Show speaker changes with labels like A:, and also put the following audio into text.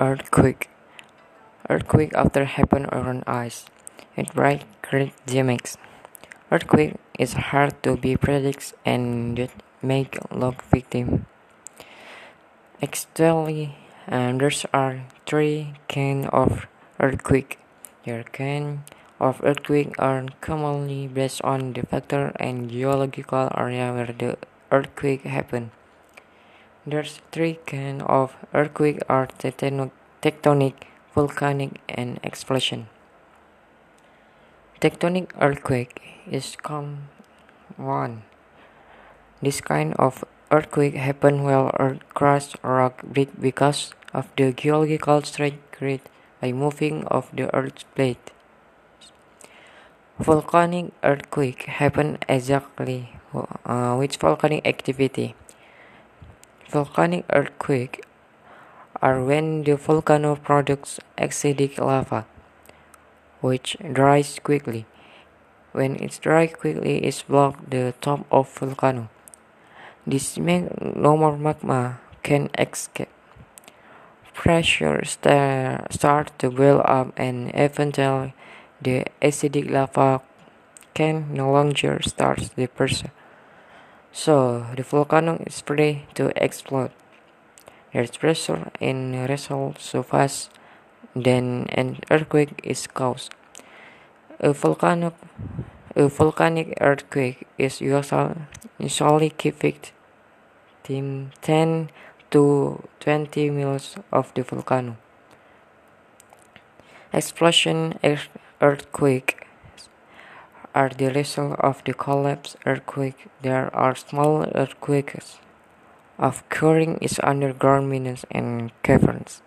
A: Earthquake Earthquake often happen around ice, with bright great dynamics. Earthquake is hard to be predicted and make long victim. Actually, um, there are three kinds of earthquake. The kinds of earthquake are commonly based on the factor and geological area where the earthquake happened. There's three kinds of earthquake are tectonic, volcanic, and explosion. Tectonic earthquake is common one. This kind of earthquake happen while earth crust rock break because of the geological stress created by moving of the earth's plate. Volcanic earthquake happen exactly uh, volcanic activity. Volcanic earthquakes are when the volcano produces acidic lava, which dries quickly. When it dries quickly, it blocks the top of volcano. This means no more magma can escape. Pressure start to build up and eventually the acidic lava can no longer start the pressure. So the volcano is ready to explode. There's pressure in result so fast then an earthquake is caused. A volcano a volcanic earthquake is usually kept 10 to 20 miles of the volcano. Explosion earthquake are the result of the collapse earthquake. There are small earthquakes occurring in underground mines and caverns.